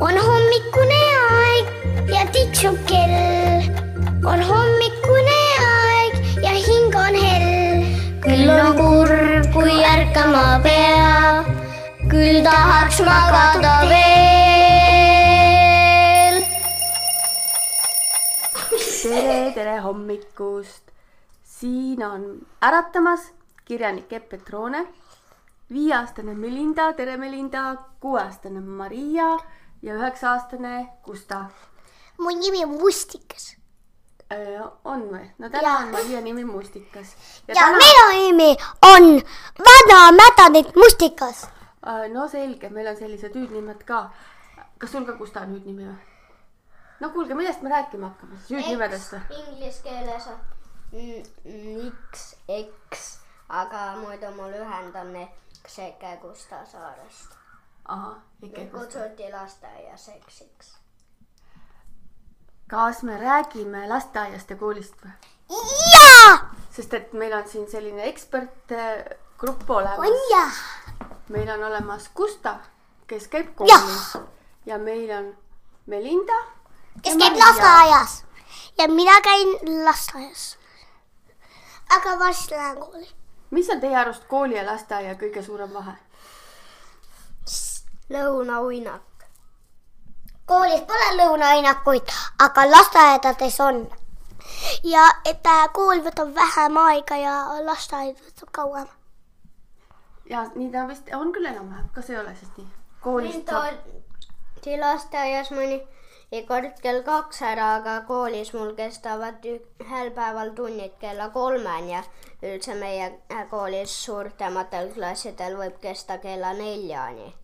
on hommikune aeg ja tiksub kell. on hommikune aeg ja hing on hell. küll on kurb, kui ärkama peab, küll tahaks magada veel. tere, tere hommikust! siin on äratamas kirjanik Epp Petrone, viieaastane Melinda, tere Melinda, kuueaastane Maria ja üheksa-aastane Gustav. mu nimi on Mustikas on või? no täna Jaa. on Maria nimi Mustikas. ja, ja minu nimi on Vana Mädanik Mustikas. Äh, no selge, meil on sellised hüüdnimed ka. kas sul ka Gustav on hüüdnimi või? no kuulge, millest me rääkima hakkame siis, hüüdnimedest või? Inglise keeles on X, X, aga muidu mu lühend on Ekseke Gustav Saarest. ahah, ikka Gustav. kutsuti lasteaias Eksiks. kas me räägime lasteaiast ja koolist või? jaa, sest et meil on siin selline ekspertgrupp on olemas. jah. meil on olemas Gustav, kes käib koolis ja meil on Melinda. kes käib lasteaias ja mina käin lasteaias. aga varsti lähen kooli. Mis on teie arust kooli ja lasteaia kõige suurem vahe? lõunauinak. koolis pole lõunaainekuid, aga lasteaedades on. ja et äh, kool võtab vähem aega ja lasteaed võtab kauem. ja nii ta vist on küll enam-vähem, kas ei ole siis nii? oldi lasteaias mõni kord kell kaks ära, aga koolis mul kestavad ühel päeval tunnid kella kolmeni ja üldse meie koolis suurtematel klassidel võib kesta kella neljani.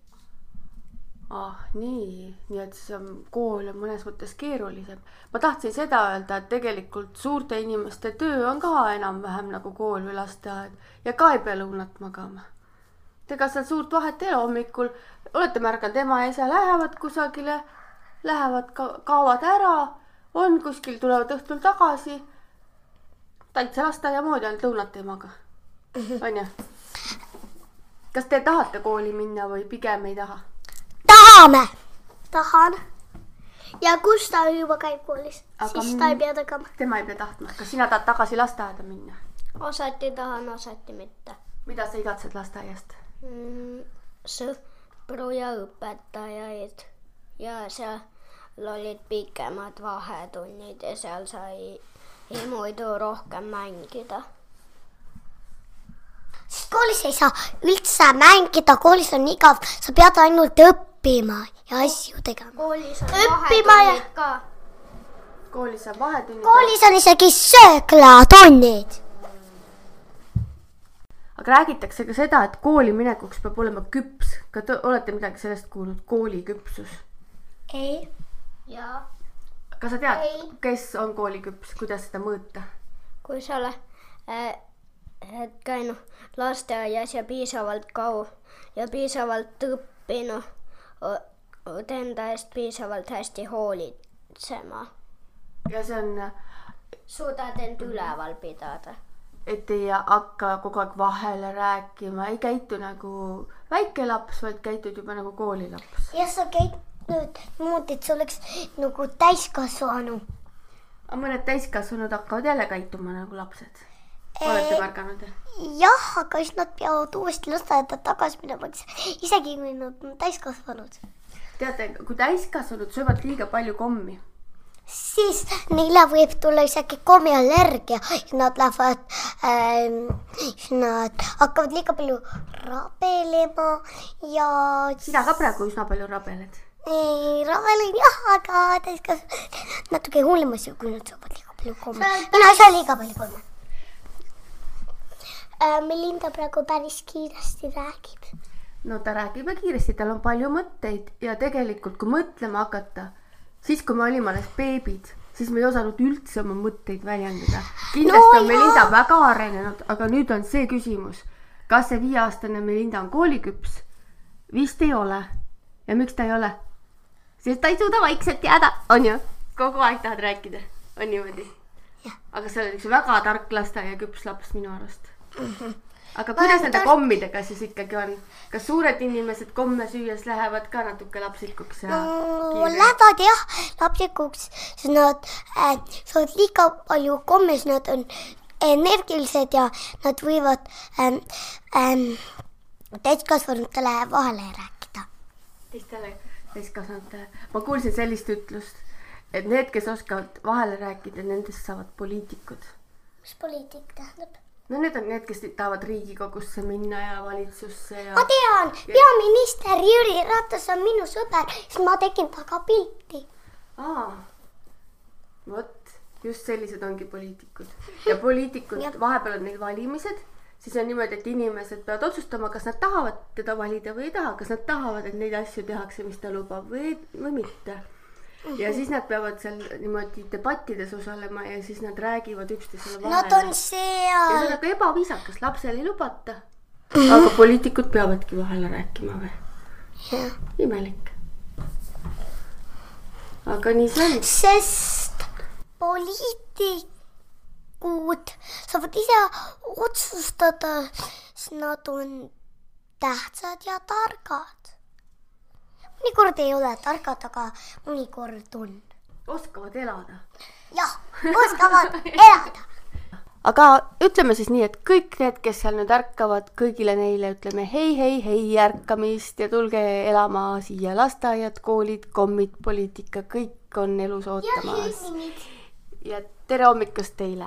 ah nii, nii et siis on kool on mõnes mõttes keerulisem. ma tahtsin seda öelda, et tegelikult suurte inimeste töö on ka enam-vähem nagu kool või lasteaed ja ka ei pea lõunat magama. ega seal suurt vahet ei ole, hommikul olete märganud, ema ja isa lähevad kusagile, lähevad ka, kaovad ära, on kuskil, tulevad õhtul tagasi. täitsa lasteaia moodi, ainult lõunat ei maga. onju? kas te tahate kooli minna või pigem ei taha? tahame. tahan. ja Gustav juba käib koolis, siis ta ei pea tegema. tema ei pea tahtma, kas sina tahad tagasi lasteaeda minna? osati tahan, osati mitte mida sa igatsed lasteaiast? mm,. sõpru ja õpetajaid ja seal olid pikemad vahetunnid ja seal sai muidu rohkem mängida sest koolis ei saa üldse mängida, koolis on igav, sa pead ainult õppima ja asju tegema. koolis on Õppima ja- vahetunnid ka. koolis saab vahetunnid. koolis on isegi sööklatunnid. aga räägitakse ka seda, et kooli minekuks peab olema küps. ka te olete midagi sellest kuulnud, kooliküpsus? ei. Ja kas sa tead kes on kooliküps, kuidas seda mõõta? kui sa oled äh, käinud lasteaias ja piisavalt kaua ja piisavalt õppinud, oled enda eest piisavalt hästi hoolitsema, ja see on, suudad end üleval pidada. et ei hakka kogu aeg vahele rääkima, ei käitu nagu väike laps, vaid käitud juba nagu koolilaps. ja sa käid nüüd niimoodi, et sa oleks nagu täiskasvanu. aga mõned täiskasvanud hakkavad jälle käituma nagu lapsed. olete märganud? jah, aga siis nad peavad uuesti lasteaeda tagasi minema, isegi kui nad on täiskasvanud. teate, kui täiskasvanud söövad liiga palju kommi siis neile võib tulla isegi kommiallergia ja nad lähevad ähm,, nad hakkavad liiga palju rabelema ja sina ka praegu üsna palju rabeled. Ei, rabelen jah, aga täiskasvanud natuke hullem asi, kui nad saavad liiga palju komme. mina ei saa liiga palju komme äh,. Melinda praegu päris kiiresti räägib. no ta räägib ja kiiresti, tal on palju mõtteid ja tegelikult, kui mõtlema hakata, siis kui me olime alles beebid, siis me ei osanud üldse oma mõtteid väljendada. kindlasti No on Melinda jaa. väga arenenud, aga nüüd on see küsimus, kas see viieaastane Melinda on kooliküps? vist ei ole. ja miks ta ei ole? Sest ta ei suuda vaikselt jääda, on ju? kogu aeg tahad rääkida, on niimoodi? aga sa oled üks väga tark lasteaiaküps laps minu arust. aga kuidas nende kommidega siis ikkagi on? kas suured inimesed komme süües lähevad ka natuke lapsikuks ja no, lähevad jah lapsikuks, sest nad äh, saavad liiga palju komme, siis nad on energilised ja nad võivad ähm, ähm, täiskasvanutele vahele rääkida. teistele täiskasvanutele. ma kuulsin sellist ütlust, et need, kes oskavad vahele rääkida, nendest saavad poliitikud. mis poliitik tähendab? no need on need, kes tahavad Riigikogusse minna ja valitsusse ja ma tean, peaminister Jüri Ratas on minu sõber, siis ma tegin temaga pilti. aa, vot just sellised ongi poliitikud ja poliitikud, vahepeal on neil valimised, siis on niimoodi, et inimesed peavad otsustama, kas nad tahavad teda valida või ei taha, kas nad tahavad, et neid asju tehakse, mis ta lubab või, või mitte. ja siis nad peavad seal niimoodi debattides osalema ja siis nad räägivad üksteisele Nad vahele on. ja see seal on, nagu ebaviisakas, lapsel ei lubata. aga poliitikud peavadki vahele rääkima või? imelik. aga nii see on. sest poliitikud saavad ise otsustada, sest nad on tähtsad ja targad. mõnikord ei ole targad, aga mõnikord on. oskavad elada. jah, oskavad elada. aga ütleme siis nii, et kõik need, kes seal nüüd ärkavad, kõigile neile ütleme hei, hei, hei ärkamist ja tulge elama siia lasteaiad, koolid, kommid, poliitika, kõik on elus ootamas. ja tere hommikust teile.